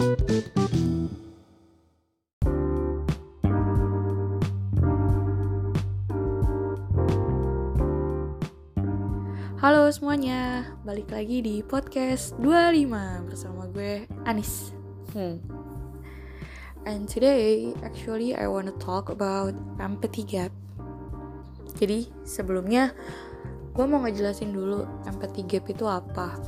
Halo semuanya, balik lagi di podcast 25 bersama gue Anis. Hmm. And today, actually I wanna talk about empathy gap. Jadi sebelumnya gue mau ngejelasin dulu empathy gap itu apa.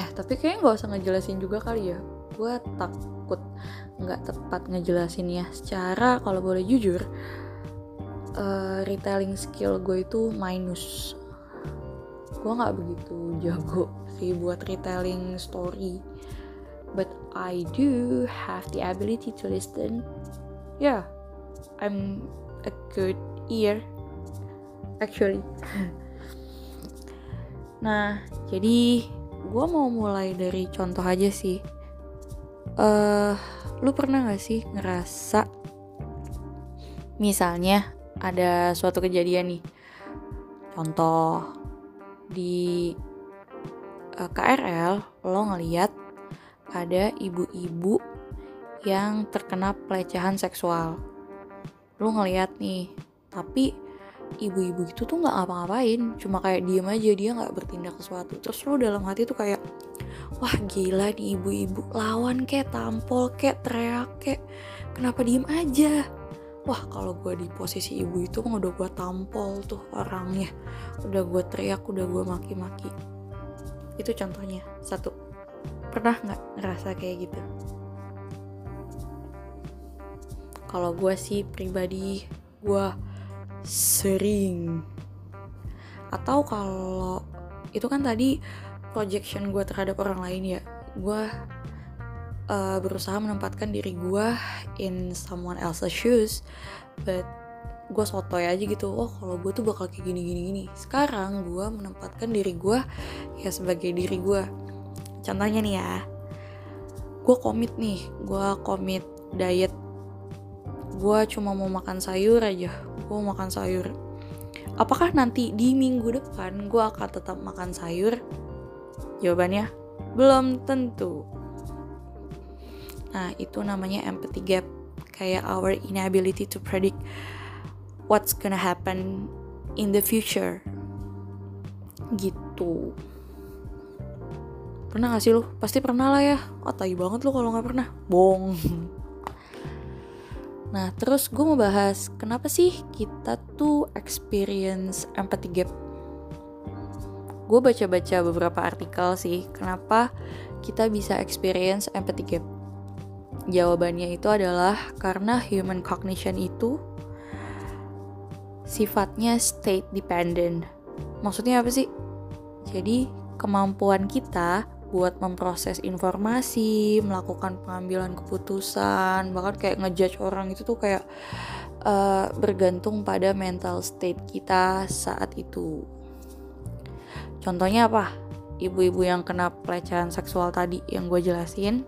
Eh tapi kayaknya nggak usah ngejelasin juga kali ya. Gue takut nggak tepat ngejelasinnya. Secara kalau boleh jujur, uh, retelling skill gue itu minus. Gue nggak begitu jago sih buat retelling story but I do have the ability to listen. Yeah I'm a good ear actually. Nah jadi gue mau mulai dari contoh aja sih uh, lu pernah gak sih ngerasa misalnya ada suatu kejadian nih contoh di uh, eh, KRL lo ngeliat ada ibu-ibu yang terkena pelecehan seksual. Lo ngeliat nih, tapi ibu-ibu itu tuh nggak ngapa-ngapain, cuma kayak diem aja dia nggak bertindak sesuatu. Terus lo dalam hati tuh kayak, wah gila nih ibu-ibu. Lawan kayak tampol kayak teriak kayak kenapa diem aja? Wah kalau gue di posisi ibu itu udah gue tampol tuh orangnya. Udah gue teriak udah gue maki-maki. Itu contohnya. Satu. Pernah nggak ngerasa kayak gitu? Kalau gue sih pribadi gue sering. Atau kalau itu kan tadi projection gue terhadap orang lain ya. Gue uh, berusaha menempatkan diri gue in someone else's shoes but gue sotoy aja gitu. Oh kalau gue tuh bakal kayak gini gini gini. Sekarang gue menempatkan diri gue ya sebagai diri gue contohnya nih ya gue komit nih. Gue komit diet. Gue cuma mau makan sayur aja. Gue makan sayur. Apakah nanti di minggu depan gue akan tetap makan sayur jawabannya belum tentu Nah, itu namanya empathy gap. Kayak our inability to predict what's gonna happen in the future. Gitu. Pernah gak sih lu? Pasti pernah lah ya. Oh, tai banget lu kalau gak pernah. Bong. Nah, terus gue mau bahas kenapa sih kita tuh experience empathy gap. Gue baca-baca beberapa artikel sih, kenapa kita bisa experience empathy gap. Jawabannya itu adalah karena human cognition itu sifatnya state dependent. Maksudnya apa sih? Jadi kemampuan kita buat memproses informasi, melakukan pengambilan keputusan, bahkan kayak ngejudge orang itu tuh kayak uh, bergantung pada mental state kita saat itu. Contohnya apa? Ibu-ibu yang kena pelecehan seksual tadi yang gue jelasin,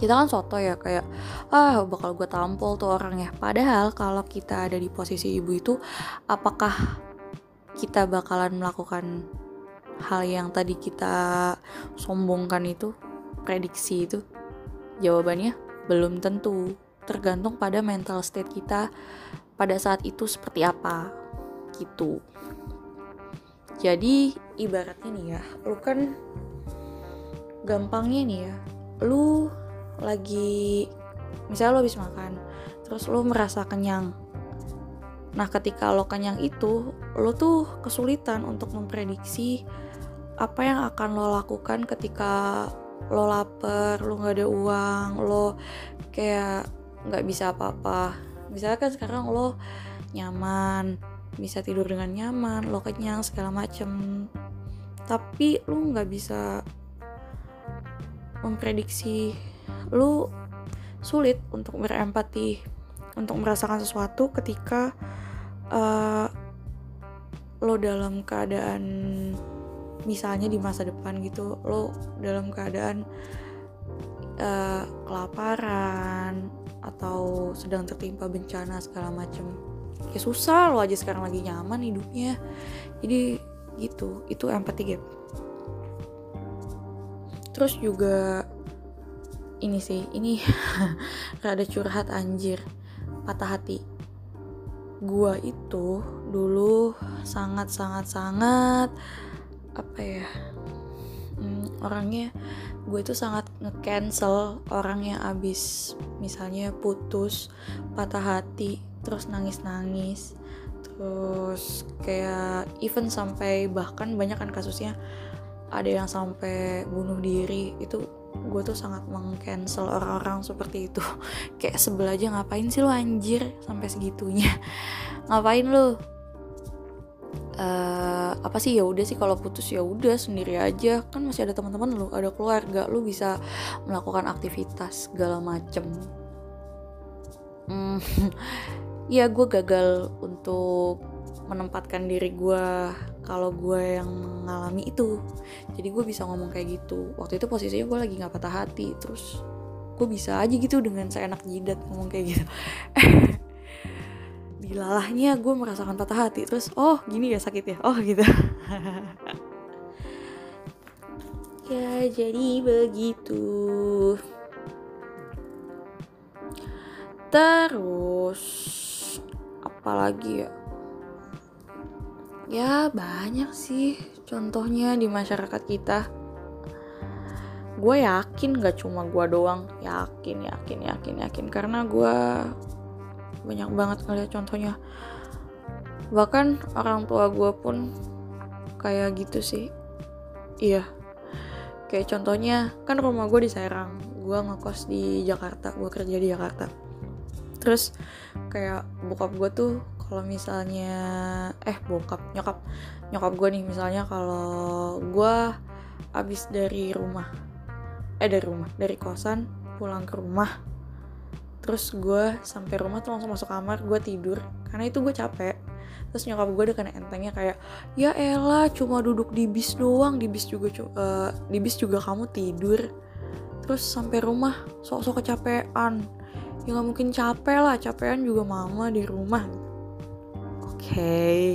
kita kan soto ya kayak ah bakal gue tampol tuh orangnya. Padahal kalau kita ada di posisi ibu itu apakah kita bakalan melakukan hal yang tadi kita sombongkan itu prediksi itu? Jawabannya belum tentu. Tergantung pada mental state kita pada saat itu seperti apa. Gitu jadi ibaratnya nih ya lu kan gampangnya nih ya lu lagi misalnya lo habis makan terus lo merasa kenyang. Nah ketika lo kenyang itu lo tuh kesulitan untuk memprediksi apa yang akan lo lakukan ketika lo lapar lo nggak ada uang lo kayak nggak bisa apa-apa. Misalnya kan sekarang lo nyaman bisa tidur dengan nyaman lo kenyang segala macem. Tapi lo nggak bisa memprediksi lu sulit untuk berempati untuk merasakan sesuatu ketika uh, lo dalam keadaan misalnya di masa depan gitu lo dalam keadaan uh, kelaparan atau sedang tertimpa bencana segala macem ya susah lo aja sekarang lagi nyaman hidupnya. Jadi gitu itu empati gap. Terus juga ini sih ini rada curhat anjir patah hati. Gua itu dulu sangat sangat sangat apa ya hmm, orangnya gue itu sangat nge-cancel orang yang abis misalnya putus patah hati terus nangis-nangis. Terus kayak even sampai bahkan banyak kan kasusnya ada yang sampai bunuh diri. Itu gue tuh sangat meng-cancel orang-orang seperti itu. Kayak sebel aja ngapain sih lo anjir? Sampai segitunya. Ngapain lo uh, apa sih? Ya udah sih kalau putus ya udah sendiri aja. Kan masih ada teman-teman lo ada keluarga lo bisa melakukan aktivitas segala macem. Hmm, ya gue gagal untuk menempatkan diri gue kalau gue yang mengalami itu. Jadi gue bisa ngomong kayak gitu. Waktu itu posisinya gue lagi nggak patah hati terus gue bisa aja gitu dengan seenak jidat ngomong kayak gitu. Dilalahnya gue merasakan patah hati terus oh gini ya sakit ya? Oh gitu. Ya jadi begitu. Terus apalagi ya? Ya banyak sih contohnya di masyarakat kita. Gue yakin gak cuma gue doang. Yakin yakin yakin yakin. Karena gue banyak banget ngeliat contohnya. Bahkan orang tua gue pun kayak gitu sih. Iya. Kayak contohnya kan rumah gue di Serang. Gue ngekos di Jakarta. Gue kerja di Jakarta terus kayak bokap gue tuh kalau misalnya eh bokap nyokap nyokap gue nih misalnya kalau gue abis dari rumah eh dari rumah dari kosan pulang ke rumah terus gue sampai rumah tuh langsung masuk kamar gue tidur karena itu gue capek. Terus nyokap gue udah kena entengnya kayak ya elah cuma duduk di bis doang di bis juga uh, di bis juga kamu tidur. Terus sampai rumah sok-sok kecapean ya nggak mungkin capek lah capean juga mama di rumah. Oke. Okay.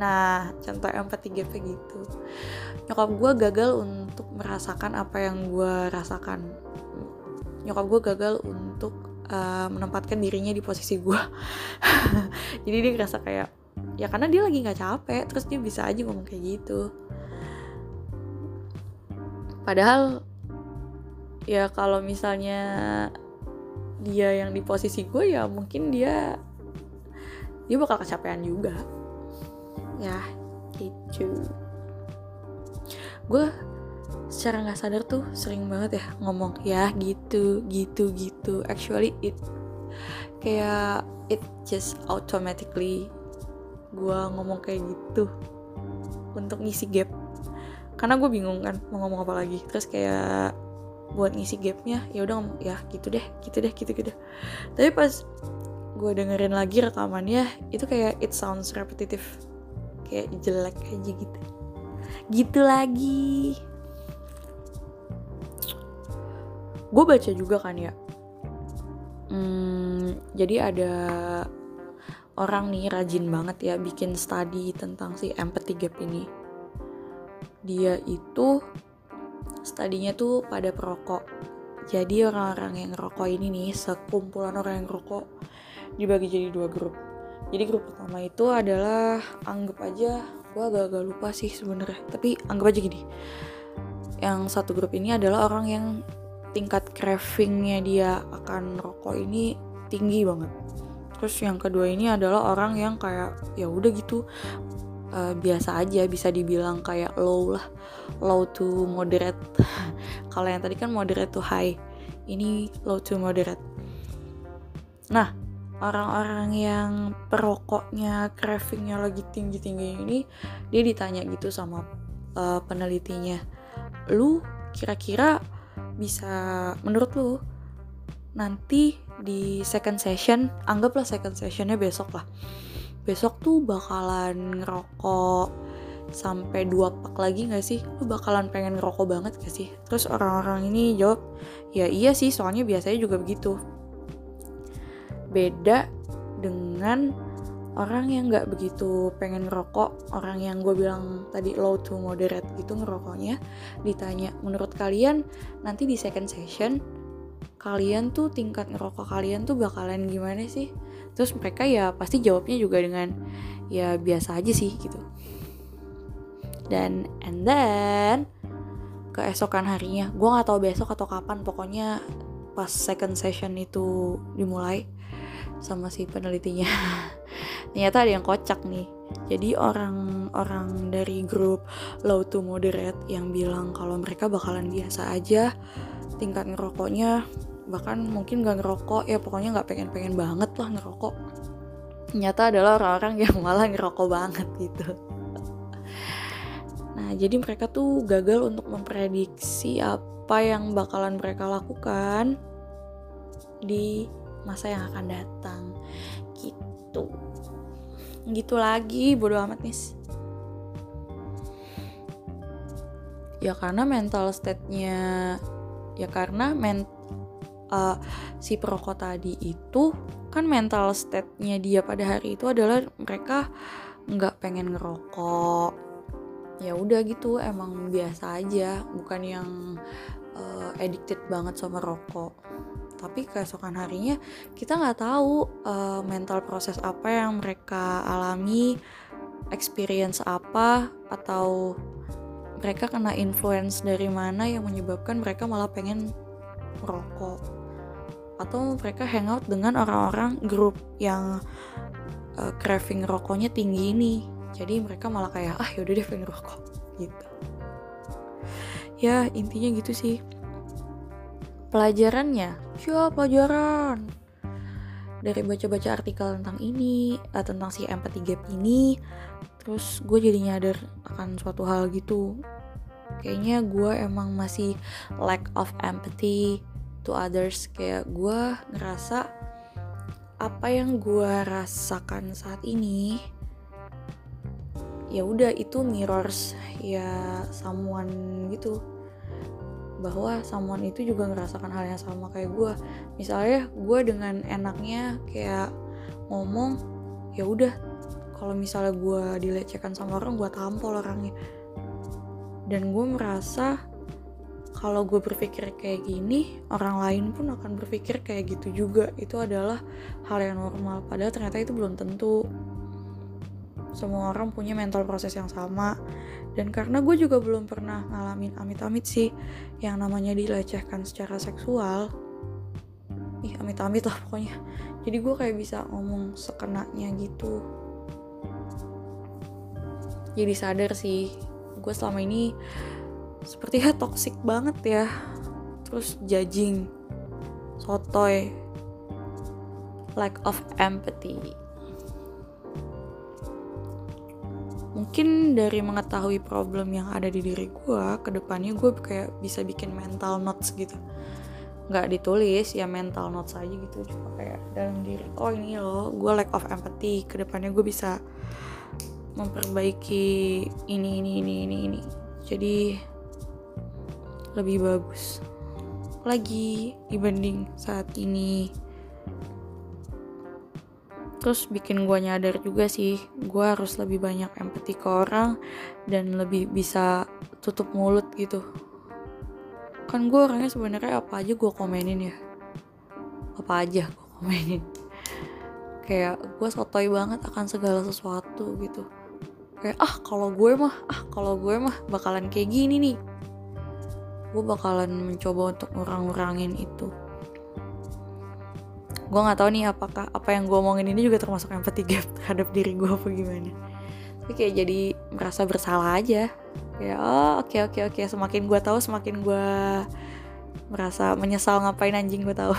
nah contoh yang ketiga kayak gitu. Nyokap gue gagal untuk merasakan apa yang gue rasakan. Nyokap gue gagal untuk uh, menempatkan dirinya di posisi gue jadi dia ngerasa kayak ya karena dia lagi nggak capek terus dia bisa aja ngomong kayak gitu. Padahal ya kalau misalnya dia yang di posisi gue ya mungkin dia dia bakal kecapean juga. Ya gitu gue secara nggak sadar tuh sering banget ya ngomong ya gitu gitu gitu. Actually it kayak it just automatically gue ngomong kayak gitu untuk ngisi gap. Karena gue bingung kan mau ngomong apa lagi. Terus kayak buat ngisi gapnya ya udah ya gitu deh gitu deh gitu gitu. Tapi pas gue dengerin lagi rekamannya itu kayak it sounds repetitive. Kayak jelek aja gitu. Gitu lagi. Gue baca juga kan ya. Hmm, jadi ada orang nih rajin banget ya bikin study tentang si empathy gap ini. Dia itu studinya tuh pada perokok. Jadi orang-orang yang ngerokok ini nih sekumpulan orang yang ngerokok dibagi jadi dua grup. Jadi grup pertama itu adalah anggap aja gue agak-agak lupa sih sebenarnya tapi anggap aja gini. Yang satu grup ini adalah orang yang tingkat cravingnya dia akan rokok ini tinggi banget. Terus yang kedua ini adalah orang yang kayak ya udah gitu uh, biasa aja bisa dibilang kayak low lah. Low to moderate. Kalau yang tadi kan moderate to high. Ini low to moderate. Nah orang-orang yang perokoknya cravingnya lagi tinggi-tinggi ini dia ditanya gitu sama uh, penelitinya. Lu kira-kira bisa menurut lu nanti di second session anggaplah second sessionnya besok lah besok tuh bakalan ngerokok sampai dua pak lagi gak sih? Lu bakalan pengen ngerokok banget gak sih? Terus orang-orang ini jawab, ya iya sih soalnya biasanya juga begitu. Beda dengan orang yang nggak begitu pengen ngerokok orang yang gue bilang tadi low to moderate gitu ngerokoknya ditanya menurut kalian nanti di second session kalian tuh tingkat ngerokok kalian tuh bakalan gimana sih terus mereka ya pasti jawabnya juga dengan ya biasa aja sih gitu. Dan and then keesokan harinya gue nggak tahu besok atau kapan pokoknya pas second session itu dimulai sama si penelitinya ternyata ada yang kocak nih. Jadi orang-orang dari grup low to moderate yang bilang kalau mereka bakalan biasa aja tingkat ngerokoknya bahkan mungkin gak ngerokok. Ya pokoknya nggak pengen-pengen banget lah ngerokok. Ternyata adalah orang-orang yang malah ngerokok banget gitu. Nah jadi mereka tuh gagal untuk memprediksi apa yang bakalan mereka lakukan di masa yang akan datang. Gitu. Gitu lagi bodo amat nih ya karena mental state-nya ya karena men uh, si perokok tadi itu kan mental state-nya dia pada hari itu adalah mereka nggak pengen ngerokok. Ya udah gitu emang biasa aja bukan yang uh, addicted banget sama rokok. Tapi keesokan harinya kita nggak tahu uh, mental proses apa yang mereka alami experience apa atau mereka kena influence dari mana yang menyebabkan mereka malah pengen merokok atau mereka hangout dengan orang-orang grup yang uh, craving rokoknya tinggi ini. Jadi mereka malah kayak ah yaudah deh pengen rokok gitu. Ya intinya gitu sih. Pelajarannya? Ya pelajaran. Dari baca-baca artikel tentang ini uh, tentang si empathy gap ini terus gue jadi nyadar akan suatu hal gitu. Kayaknya gue emang masih lack of empathy to others. Kayak gue ngerasa apa yang gue rasakan saat ini ya udah itu mirrors ya someone gitu. Bahwa someone itu juga ngerasakan hal yang sama kayak gue misalnya gue dengan enaknya kayak ngomong ya udah kalau misalnya gue dilecehkan sama orang gue tampol orangnya. Dan gue merasa kalau gue berpikir kayak gini orang lain pun akan berpikir kayak gitu juga. Itu adalah hal yang normal. Padahal ternyata itu belum tentu. Semua orang punya mental proses yang sama. Dan karena gue juga belum pernah ngalamin amit-amit sih yang namanya dilecehkan secara seksual. Ih amit-amit lah pokoknya. Jadi gue kayak bisa ngomong sekenanya gitu. Jadi sadar sih gue selama ini sepertinya toxic banget ya. Terus judging. Sotoy. Lack of empathy. Mungkin dari mengetahui problem yang ada di diri gue ke depannya gue kayak bisa bikin mental notes gitu. Nggak ditulis ya mental notes aja gitu. Cuma kayak dalam diri oh ini loh gue lack of empathy. Ke depannya gue bisa memperbaiki ini ini ini ini ini. Jadi lebih bagus lagi dibanding saat ini. Terus bikin gue nyadar juga sih gue harus lebih banyak empati ke orang dan lebih bisa tutup mulut gitu. Kan gue orangnya sebenarnya apa aja gue komenin ya. Apa aja gue komenin. Kayak gue sotoy banget akan segala sesuatu gitu. Kayak ah kalau gue mah ah kalau gue mah bakalan kayak gini nih gue bakalan mencoba untuk ngurang-ngurangin itu. Gue nggak tahu nih apakah apa yang gue omongin ini juga termasuk empathy gap terhadap diri gue apa gimana. Tapi kayak jadi merasa bersalah aja. Oh oke oke oke. Semakin gue tahu semakin gue merasa menyesal ngapain anjing gue tahu.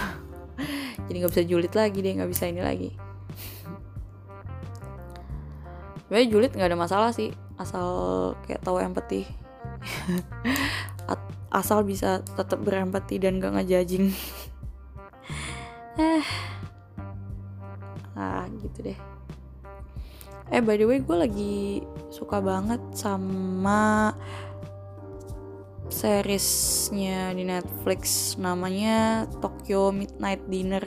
Jadi nggak bisa julid lagi deh nggak bisa ini lagi. Sebenarnya julid nggak ada masalah sih asal kayak tahu empati asal bisa tetap berempati dan gak ngejajing eh. Ah gitu deh. Eh by the way gue lagi suka banget sama seriesnya di Netflix namanya Tokyo Midnight Dinner.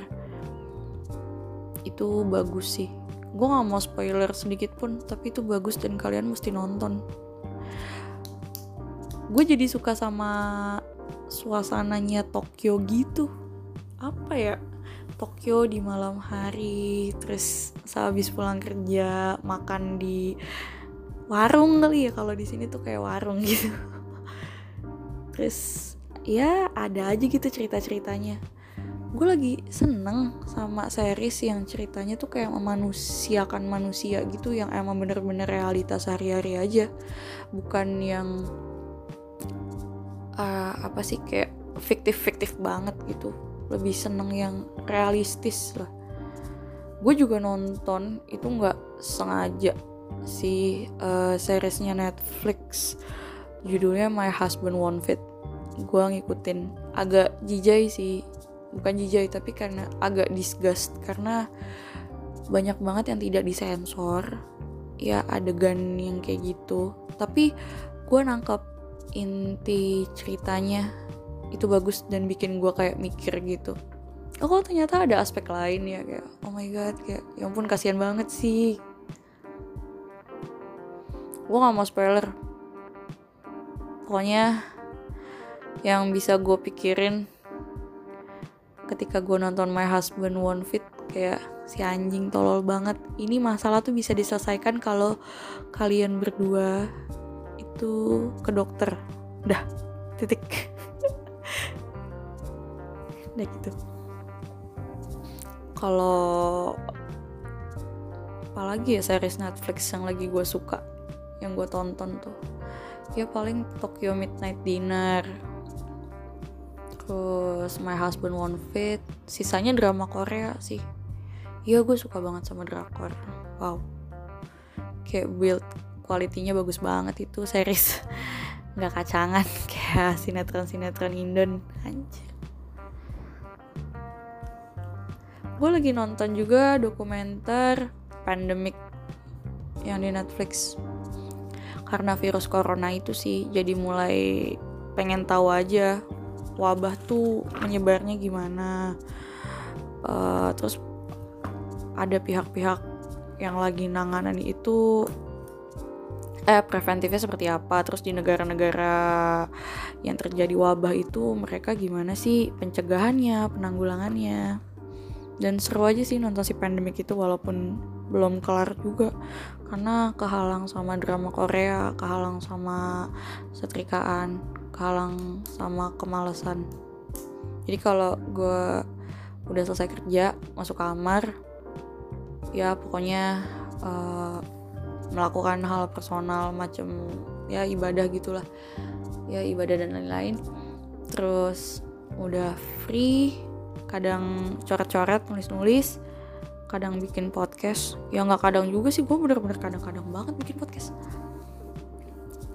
Itu bagus sih. Gue nggak mau spoiler sedikit pun tapi itu bagus dan kalian mesti nonton gue jadi suka sama suasananya Tokyo gitu. Apa ya? Tokyo di malam hari terus sehabis pulang kerja makan di warung kali ya. Kalau di sini tuh kayak warung gitu. Terus ya ada aja gitu cerita ceritanya gue lagi seneng sama series yang ceritanya tuh kayak memanusiakan manusia gitu yang emang bener-bener realitas sehari-hari aja. Bukan yang uh, apa sih kayak fiktif-fiktif banget gitu. Lebih seneng yang realistis lah. Gue juga nonton itu nggak sengaja si uh, seriesnya Netflix. Judulnya My Husband Won't Fit gue ngikutin. Agak jijai sih. Bukan jijai tapi karena agak disgust. Karena banyak banget yang tidak disensor. Ya adegan yang kayak gitu. Tapi gue nangkep inti ceritanya itu bagus dan bikin gue kayak mikir gitu. Oh ternyata ada aspek lain ya kayak oh my god kayak ya ampun kasihan banget sih. Gue gak mau spoiler. Pokoknya yang bisa gue pikirin ketika gue nonton My Husband Won't Fit kayak si anjing tolol banget. Ini masalah tuh bisa diselesaikan kalau kalian berdua itu ke dokter. Dah titik. Udah gitu. Kalau apalagi ya series Netflix yang lagi gue suka yang gue tonton tuh. Ya paling Tokyo Midnight Dinner terus My Husband Won't Fit sisanya drama Korea sih. Iya gue suka banget sama drakor wow. Kayak build kualitinya bagus banget itu series. Nggak kacangan kayak sinetron sinetron Indon. Anjir. Gue lagi nonton juga dokumenter pandemic yang di Netflix. Karena virus corona itu sih jadi mulai pengen tahu aja wabah tuh menyebarnya gimana. Uh, terus ada pihak-pihak yang lagi nanganan itu eh preventifnya seperti apa? Terus di negara-negara yang terjadi wabah itu mereka gimana sih pencegahannya penanggulangannya? Dan seru aja sih nonton si pandemik itu walaupun belum kelar juga. Karena kehalang sama drama Korea kehalang sama setrikaan kehalang sama kemalasan. Jadi kalau gue udah selesai kerja masuk kamar ya pokoknya uh, melakukan hal personal macam ya ibadah gitulah. Ya ibadah dan lain-lain. Terus udah free kadang coret-coret nulis-nulis kadang bikin podcast. Ya nggak kadang juga sih gue bener-bener kadang-kadang banget bikin podcast.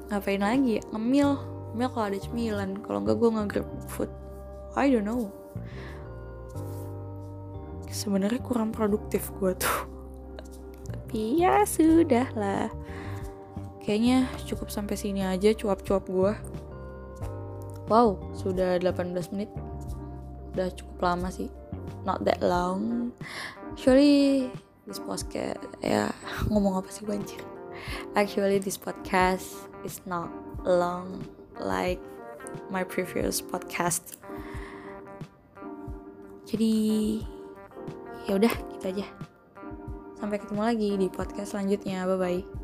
Ngapain lagi ya? Ngemil. Ngemil kalau ada cemilan. Kalau nggak gue nge food. I don't know. Sebenarnya kurang produktif gue tuh tapi ya sudah lah kayaknya cukup sampai sini aja cuap-cuap gue wow sudah 18 menit. Udah cukup lama sih. Not that long. Actually this podcast ya ngomong apa sih banjir? Actually this podcast is not long like my previous podcast. Jadi ya udah gitu aja sampai ketemu lagi di podcast selanjutnya. Bye bye